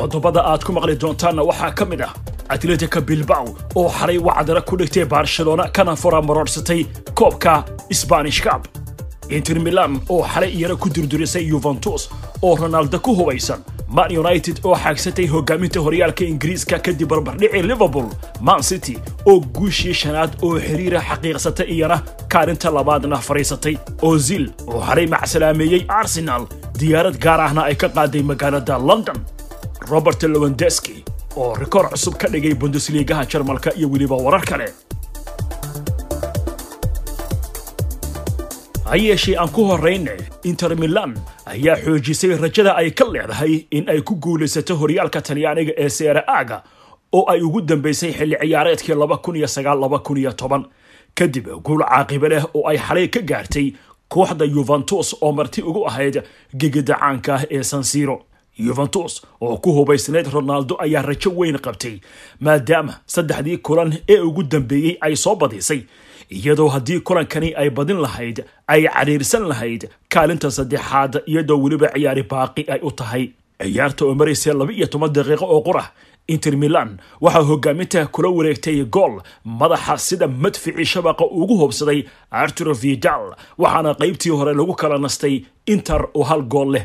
qodobada aad ku maqli doontaanna waxaa ka mid ah atletica bilbaw oo xalay wacdara ku dhigtay barcelona kana fura maroorsatay koobka sbanish cab inter milan oo xalay iyana ku durdurisay yuventus oo ronaldo ku hubaysan. Man united oo xaagsatay hogaaminta horyaalka ingiriiska kadib barbardhicii liverpool. Man city oo guushii shanaad oo xiriira xaqiiqsatay iyana kaalinta labaadna fadhiisatay ozil oo xalay macsalaameeyey arsenal. Diyaarad gaar ahna ay ka qaaday magaalada london robert lowendeski oo rikoor cusub ka dhigay bundesliigaha jarmalka iyo weliba warar kale ha yeeshee aan ku horrayne inter milan ayaa xoojisay rajada ay ka leedahay in ay ku guulaysato horyaalka talyaaniga ee seere aaga oo ay ugu dambaysay xilli ciyaareedkii kadib guul caaqibe leh oo ay xalay ka gaartay kooxda yuventus oo marti ugu ahayd gegida caanka ah ee sansiro yuventus oo ku hubaysnayd ronaldo ayaa rajo weyn qabtay maadaama saddexdii kulan ee ugu dambeeyey ay soo badisay iyadoo haddii kulankani ay badin lahayd ay cadhiirsan lahayd kaalinta saddexaad iyadoo weliba ciyaari baaqi ay u tahay. Ciyaarta oo maraysay laba iyo toban daqiiqo oo qura inter milan waxaa hogaaminta kula wareegtay gool madaxa sida madficii shabaqa ugu hobsaday arturo vidal waxaana qaybtii hore lagu kala nastay inter oo hal gool leh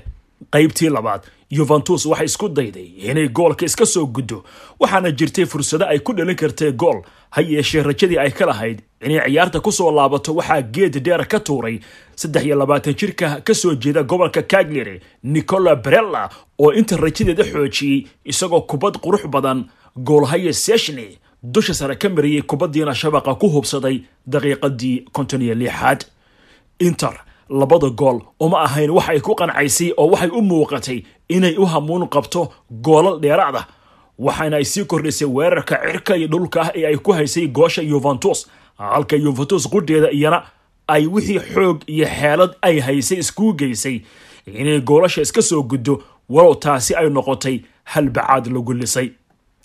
qaybtii labaad yuventus waxay isku dayday inay goolka iska soo guddo waxaana jirtay fursado ay ku dhalin kartay gool. Ha yeeshee rajadii ay ka lahayd inay ciyaarta ku soo laabato waxaa geed dheer ka tuuray. Saddex iyo labaatan jirka ka soo jeeda gobolka cagliari nicola brella oo inta rajadeeda xoojiyey isagoo kubad qurux badan. Goolhaye seshni dusha sare ka mariyey kubaddiina shabaqa ku hubsaday daqiiqadii konton iyo lixaad. Inter labada gool. Uma ahayn wax ay ku qancaysay oo waxay u muuqatay inay u hamuun qabto goolal dheeraad ah. Waxaana ay sii kordhisay weerarka cirka iyo dhulka ah ee ay ku haysay goosha yuventus halka yuventus qudheeda iyana ay wixii xoog iyo xeelad ay haysay iskuu geysay inay goolasha iska soo guddo. Walow taasi ay noqotay halbacaad lagu lisay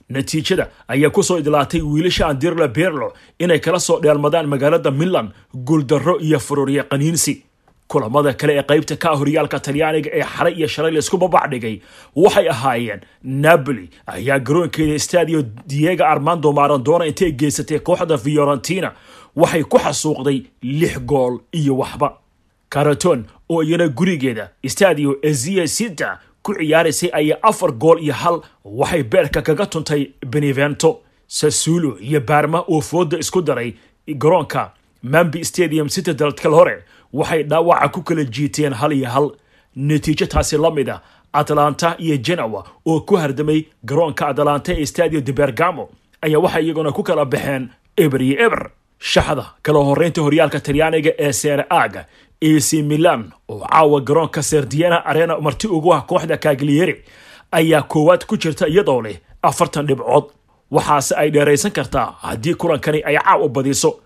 natiijada ayaa ku soo idlaatay wiilasha andirla berlo inay kala soo dheelmadaan magaalada milan. Guuldarro iyo fururya qaniinsi kulamada kale ee qaybta ka horyaalka talyaaniga ee xalay iyo shalay laysku babacdhigay waxay ahaayeen napoli ayaa garoonkeeda stadio diego armando marandona intay geysatay kooxda fiorentina waxay ku xasuuqday lix gool iyo waxba. Caraton oo iyana gurigeeda stadio ezia sita ku ciyaaraysay ayaa afar gool iyo hal waxay beerka kaga tuntay benevento. Sasulo iyo baarma oo fooda isku daray garoonka mambi stadium citadel hore waxay dhaawaca ku kala jiiteen hal iyo hal. Natiijo taasi la mid a atlanta iyo genowa oo ku hardamay garoonka atlanta ee stadio de bergamo ayaa waxay iyaguna ku kala baxeen eber iyo eber. Shaxda kala horeynta horyaalka talyaaniga ee seere aaga ac milan oo caawa garoonka serdiana arena marti ugu ah kooxda kaglieri ayaa koowaad ku jirta iyadoo leh afartan dhibcood. Waxaase ay dheeraysan kartaa haddii kulankani ay caawa badiso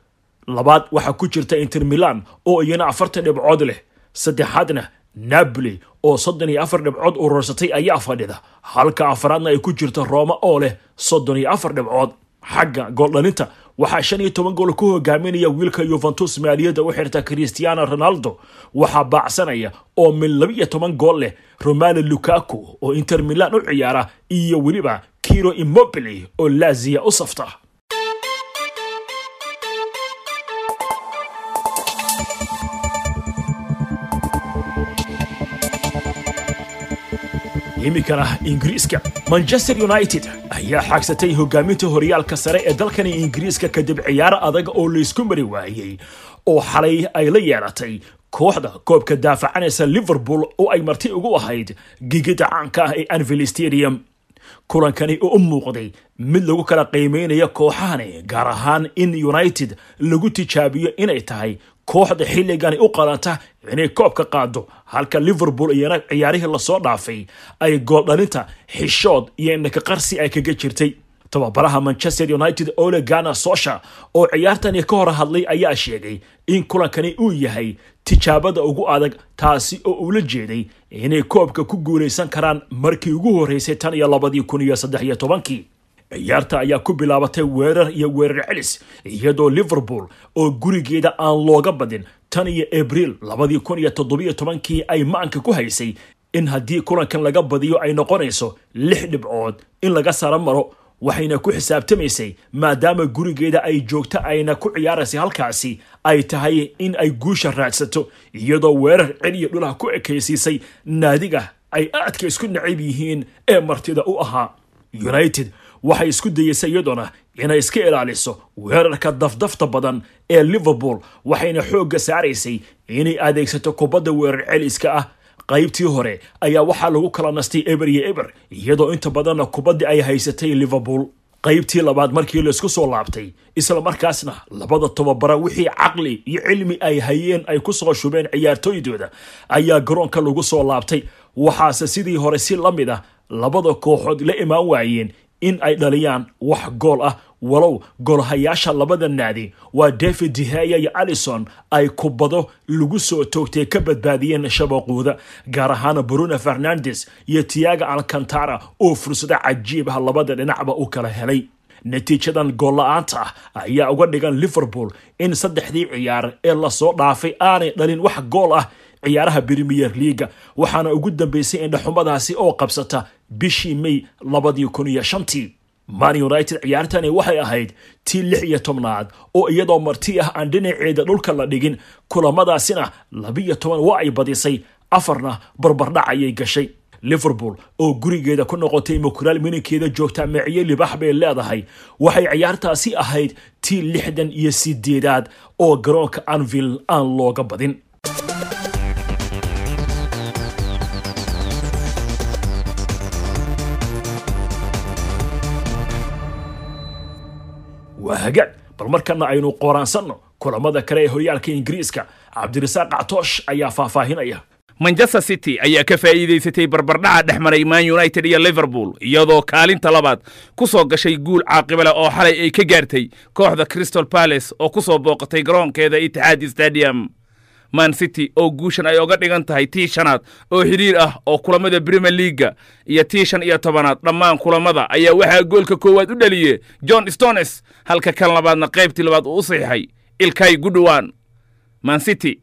labaad waxaa ku jirta inter milan oo iyana afartan dhibcood leh. Saddexaadna napoli oo soddon iyo afar dhibcood urursatay ayaa fadhida. Halka afaraadna ay ku jirto rooma oo leh soddon iyo afar dhibcood. Xagga gooldhalinta waxaa shan iyo toban gool ku hogaaminaya wiilka yuventus maaliyadda u xirta christiano ronaldo. Waxaa baacsanaya oo min laba iyo toban gool leh romano lukaku oo inter milan u ciyaara iyo weliba kiro immobili oo laziya u safta iminkana ingiriiska. Manchester united ayaa xaagsatay hogaaminta horyaalka sare ee dalkani ingiriiska kadib ciyaaro adag oo laysku mari waayey oo xalay ay la yeelatay kooxda koobka daafacanaysa liverpool oo ay marti ugu ahayd gigida caanka ah ee anvil stadium kulankani oo u muuqday mid lagu kala qiimeynaya kooxahani gaar ahaan in united lagu tijaabiyo inay tahay kooxda xilligani u qalanta inay koobka qaado halka liverpool iyana ciyaarihii la soo dhaafay ay gooldhalinta xishood iyo indhakaqarsi ay kaga jirtay tababaraha manchester united ole gana sosha oo ciyaartani ka hor hadlay ayaa sheegay in kulankani uu yahay tijaabada ugu adag taasi oo ula jeeday inay koobka ku guulaysan karaan markii ugu horreysay tan iyo labadii kun iyo saddex iyo tobankii. Ciyaarta ayaa ku bilaabatay weerar iyo weerar celis iyadoo liverpool oo gurigeeda aan looga badin tan iyo abriil labadii kun iyo toddobiyo tobankii ay maanka ku haysay in haddii kulankan laga badiyo ay noqonayso lix dhibcood in laga sara maro waxayna ku xisaabtamaysay maadaama gurigeeda ay joogto ayna ku ciyaaraysay halkaasi ay tahay in ay guusha raadsato iyadoo weerar celiya dhulaha ku ekaysiisay naadiga ay aadka isku nacayb yihiin ee martida u ahaa. United waxay isku dayeysay iyadoona inay iska ilaaliso weerarka dafdafta badan ee liverpool waxayna xoogga saaraysay inay adeegsato kubadda weerar celiska ah qaybtii hore ayaa waxaa lagu kala nastay eber iyo eber iyadoo inta badanna kubaddii ay haysatay liverpool. Qaybtii labaad markii la isku soo laabtay isla markaasna labada tobabara wixii caqli iyo cilmi ay hayeen ay ku soo shubeen ciyaartooydooda ayaa garoonka lagu soo laabtay. Waxaase sidii hore si la mid ah labada kooxood la imaan waayeen in ay dhaliyaan wax gool ah. Walow goolhayaasha labada naadi waa david dihaya iyo alison ay kubado lagu soo toogtay ka badbaadiyeen shabaqooda gaar ahaan bruno fernandes iyo tiaga alcantara oo fursado cajiib ah labada dhinacba u kala helay. Natiijadan goolla-aanta ah ayaa uga dhigan liverpool in saddexdii ciyaar ee la soo dhaafay aanay dhalin wax gool ah ciyaaraha premier leaga waxaana ugu dambeysay indhaxumadaasi oo qabsata bishii may labadii kun iyo shantii. Man united ciyaartani waxay ahayd tii lix iyo tobnaad oo iyadoo marti ah aan dhinaceeda dhulka la dhigin kulamadaasina labiyo toban waa ay badisay afarna barbardhac ayay gashay. Liverpool oo gurigeeda ku noqotay mukuraal mininkeeda joogta miciyo libax bay leedahay. Waxay ciyaartaasi ahayd tii lixdan iyo sideedaad oo garoonka anville aan looga badin waa hagaag. Bal markana aynu qoraansanno kulamada kale ee horyaalka ingiriiska cabdirasaaq cactoosh ayaa faahfaahinaya. Manchester city ayaa ka faa'iidaysatay barbardhaca dhex maray man united iyo liverpool iyadoo kaalinta labaad ku soo gashay guul caaqibale oo xalay ay ka gaartay kooxda crystal palace oo ku soo booqatay garoonkeeda itixaad stadium man city oo guushan ay oga dhigan tahay tii shanaad oo xidhiir ah oo kulamada premier leaga iyo tii shan iyo tobanaad. Dhammaan kulamada ayaa waxaa goolka koowaad u dhaliyey john stones halka kan labaadna qaybtii labaad uu u saxiixay ilkay gudhowan man city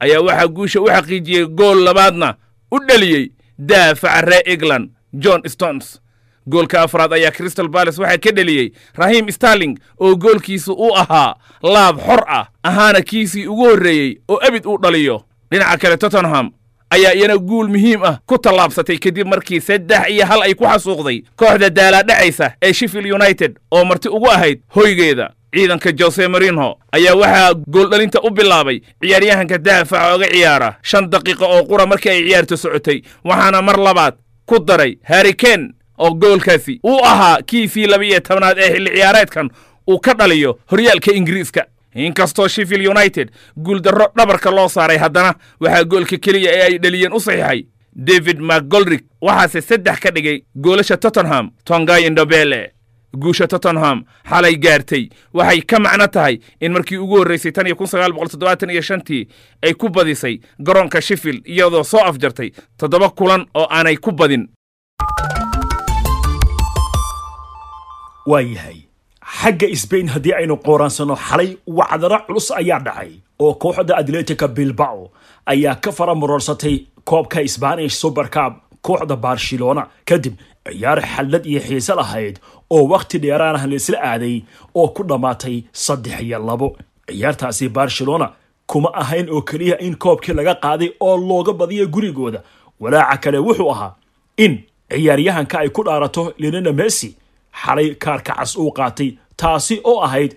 ayaa waxaa guusha u xaqiijiyey gool labaadna u dhaliyey daafaca ree england john stones goolka afraad ayaa crystal balace waxaa ka dheliyey rahiim starling oo goolkiisu u ahaa laab xor ah ahaana kiisii ugu horreeyey oo abid uu dhaliyo. Dhinaca kale tottenham ayaa iyana guul muhiim ah ku tallaabsatay kadib markii saddex iyo hal ay ku xasuuqday kooxda daalaadhacaysa ee sheffield united oo marti ugu ahayd hoygeeda. Ciidanka jose marinho ayaa waxaa gooldhalinta u bilaabay ciyaaryahanka daafaca oga ciyaara shan daqiiqo oo qura markii ay ciyaartu socotay waxaana mar labaad ku daray harriken oo goolkaasi uu ahaa kiisii laba-iyo tobnaad ee xilli ciyaareedkan uu ka dhaliyo horyaalka ingiriiska. Inkastoo sheffield united guuldarro dhabarka loo saaray haddana waxaa goolka keliya ee ay dhaliyeen u saxiixay david macgoldrick waxaase saddex ka dhigay goolasha tottenham tongay indobele guusha tottenham xalay gaartay waxay ka macno tahay in markii ugu horraysay tan iyo kun sagaal boqol toddobaatan iyo shantii ay ku badisay garoonka sheffield iyadoo soo afjartay toddoba kulan oo aanay ku badin waa yahay. Xagga sbain haddii aynu qooraansanno xalay wacdaro culus ayaa dhacay oo kooxda atletica bilbao ayaa ka fara maroorsatay koobka spanish supercab kooxda barcelona. Kadib ciyaar xallad iyo xiise lahayd oo wakhti dheeraanah laisla aaday oo ku dhammaatay saddex iyo labo. Ciyaartaasi barcelona kuma ahayn oo keliya in koobkii laga qaaday oo looga badiyo gurigooda. Walaaca kale wuxuu ahaa in ciyaaryahanka ay ku dhaarato lenina messi xalay kaarka cas uu qaatay taasi oo ahayd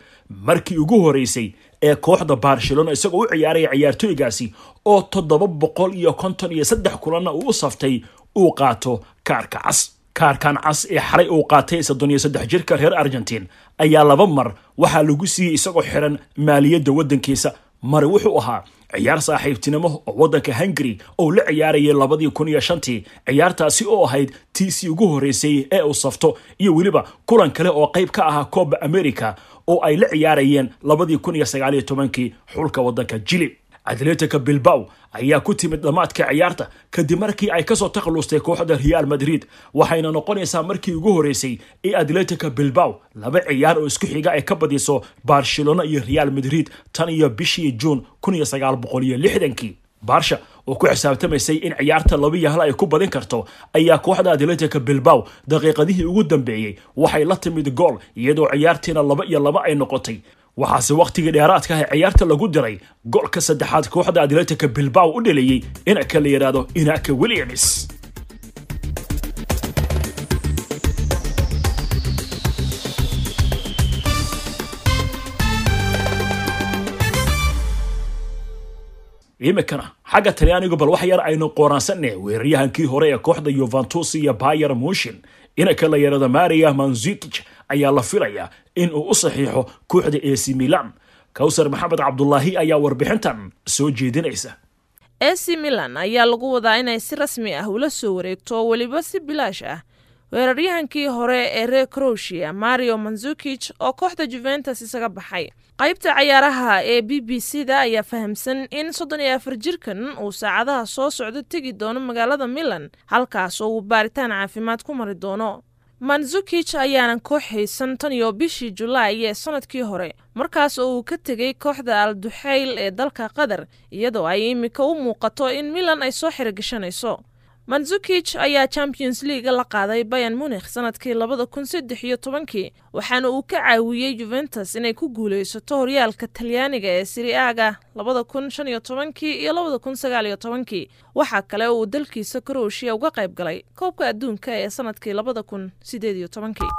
markii ugu horeysay ee kooxda barcelona isagoo u ciyaaraya ciyaartooygaasi oo toddoba boqol iyo konton iyo saddex kulanna uu u saftay uu qaato kaarka cas. Kaarkan cas ee xalay uu qaatay soddon iyo saddex jirka reer argentin ayaa laba mar waxaa lagu siiyey isagoo xiran maaliyadda waddankiisa mare wuxuu ahaa ciyaar saaxiibtinimo oo waddanka hungary oo la ciyaarayay labadii kun iyo shantii. Ciyaartaasi oo ahayd tiisii ugu horreysay ee uu safto iyo weliba kulan kale oo qayb ka ahaa kooba america oo ay la ciyaarayeen labadii kun iyo sagaaliyo tobankii xulka waddanka jili atletica bilbao ayaa ku timid dhammaadka ciyaarta kadib markii ay ka soo takhalustay kooxda real madrid waxayna noqonaysaa markii ugu horeysay ee atletica bilbao. Laba ciyaar oo isku xiga ay ka badiso barcelona iyo real madrid tan iyo bishii juun kun iyo sagaal boqol iyo lixdankii. Barsha oo ku xisaabtamaysay in ciyaarta laba iyo hal ay ku badin karto ayaa kooxda atletica bilbaw daqiiqadihii ugu dambeeyey waxay la timid gool iyadoo ciyaartiina laba iyo laba ay noqotay waxaase wakhtigii dheeraadka ah ciyaarta lagu diray goolka saddexaad kooxda atletica bilbaw u dheliyey inaka la yidhaahdo inaka williams. Iminkana xagga talyaanigu bal wax yar aynu qooraansanne weeraryahankii hore ee kooxda yuventus iyo bayer mushin inanka la yidhahdo maria manzitich ayaa la filayaa in uu u saxiixo kooxda ac milan. Kawsar maxamed cabdulaahi ayaa warbixintan soo jeedinaysa. Ac milan ayaa lagu wadaa inay si rasmi ah ula soo wareegto weliba si bilaash ah. Weeraryahankii hore ee reer crowshia mario manzukich oo kooxda juventus isaga baxay. Qaybta cayaaraha ee b b c da ayaa fahamsan in soddon iyo afar jirkan uu saacadaha soo socdo tegi doono magaalada milan halkaas oo uu baaritaan caafimaad ku mari doono manzukich ayaanan koox haysan tan iyo bishii julaay ee sannadkii hore markaas oo uu ka tegay kooxda al duxayl ee dalka qatar iyadoo ay imika u muuqato in milan ay soo xirigashanayso manzukich ayaa champions leaga la qaaday bayan munikh sannadkii labada kun saddex iyo tobankii waxaana uu ka caawiyey juventus inay ku guulaysato horyaalka talyaaniga ee siriaaga labada kun shan iyo tobankii iyo labada kun sagaal iyo tobankii. Waxaa kale uu dalkiisa karowshiya uga qayb galay koobka adduunka ee sannadkii labada kun sideed iyo tobankii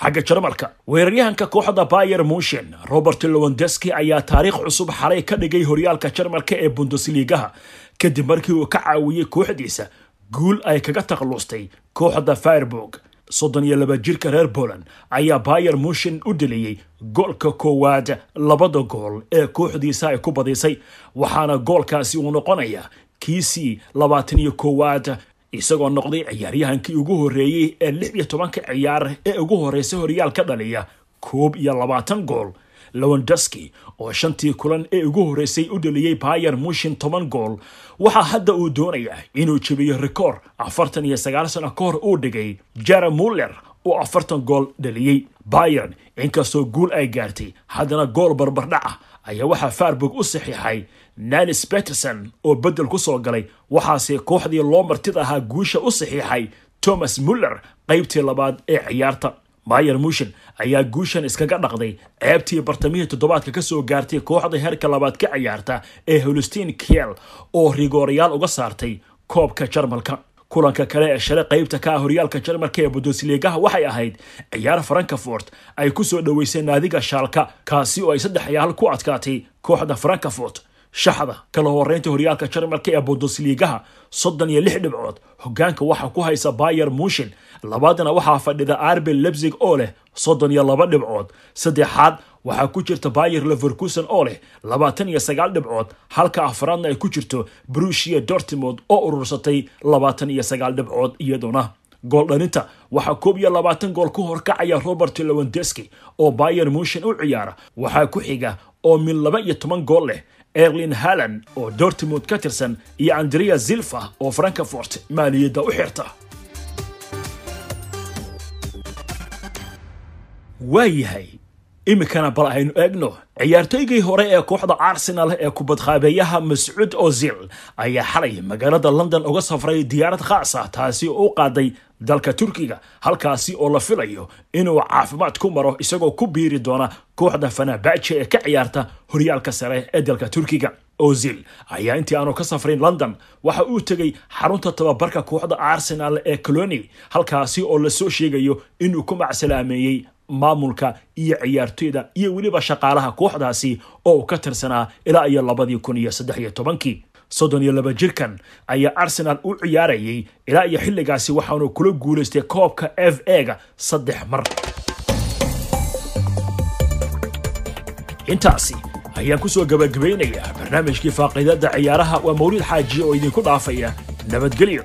xagga jarmalka weeraryahanka kooxda bayer mushin robert lowendeski ayaa taariikh cusub xalay ka dhigay horyaalka jarmalka ee bundesligaha. Kadib markii uu ka caawiyey kooxdiisa guul ay kaga takhlustay kooxda fireburg soddon iyo laba jirka reer poland ayaa bayer mushin u deliyey goolka koowaad labada gool ee kooxdiisa ay ku badisay waxaana goolkaasi uu noqonayaa kiisii labaatan iyo koowaad isagoo noqday ciyaaryahankii ugu horreeyey ee lix iyo tobanka ciyaar ee ugu horreysay horyaal ka dhaliya koob iyo labaatan gool lowendeski oo shantii kulan ee ugu horreysay u dhaliyey bayer mushin toban gool. Waxaa hadda uu doonayaa inuu jebiyo rikoor afartan iyo sagaal sano ka hor uu dhigay jere muller oo afartan gool dhaliyey bayern inkastoo guul ay gaartay haddana gool barbardhac ah ayaa waxaa farburg u saxiixay. Nalis peterson oo beddel ku soo galay waxaase kooxdii loo martid ahaa guusha u saxiixay thomas muller qaybtii labaad ee ciyaarta. Bayer mushin ayaa guushan iskaga dhaqday ceebtii bartamihii toddobaadka ka soo gaartay kooxda heerka labaad ka ciyaarta ee holstein kiel oo rigoorayaal uga saartay koobka jarmalka kulanka kale ee shalay qaybta ka ah horyaalka jarmalka ee bundesligaha waxay ahayd ciyaar frankfort ay ku soo dhoweysay naadiga shaalka kaasi oo ay saddex ciyaal ku adkaatay kooxda frankfort shaxda kala horeynta horyaalka jarmalka ee bundesligaha soddon iyo lix dhibcood hogaanka waxaa ku haysa bayer mushin labaadna waxaa fadhida arbel lebzig oo leh soddon iyo laba dhibcood. Saddexaad waxaa ku jirta bayer leverkusen oo leh labaatan iyo sagaal dhibcood halka afraadna ay ku jirto brushia dortmond oo urursatay labaatan iyo sagaal dhibcood iyaduna. Gool dhalinta waxaa koob iyo labaatan gool ku horkacaya robert lowendeski oo bayer mushin u ciyaara. Waxaa ku xiga oo min laba iyo toban gool leh erlin haland oo dortmund ka tirsan iyo andrea zilfa oo frankfort maaliyadda u xirta. Waayahay iminkana bal aynu eegno ciyaartoygii hore ee kooxda arsenal ee kubadqaabeeyaha mascuud ozil ayaa xalay magaalada london uga safray diyaarad khaas ah taasi oo u qaaday dalka turkiga halkaasi oo la filayo inuu caafimaad ku maro isagoo ku biiri doona kooxda fanabaje ee ka ciyaarta horyaalka sare ee dalka turkiga. Ozil ayaa intii aanu ka safrayn london waxa uu tegay xarunta tababarka kooxda arsenal ee coloni halkaasi oo la soo sheegayo inuu ku macsalaameeyey maamulka iyo ciyaartoyda iyo weliba shaqaalaha kooxdaasi oo uu ka tirsanaa ilaa iyo labadii kun iyo saddex iyo tobankii. Soddon iyo laba jirkan ayaa arsenal u ciyaarayay ilaa iyo xilligaasi waxaanu kula guulaystay koobka f ega saddex mar. Intaasi ayaan ku soo gabagabaynayaa barnaamijkii faaqidada ciyaaraha waa mawliid xaaji oo idinku dhaafaya nabadgelyo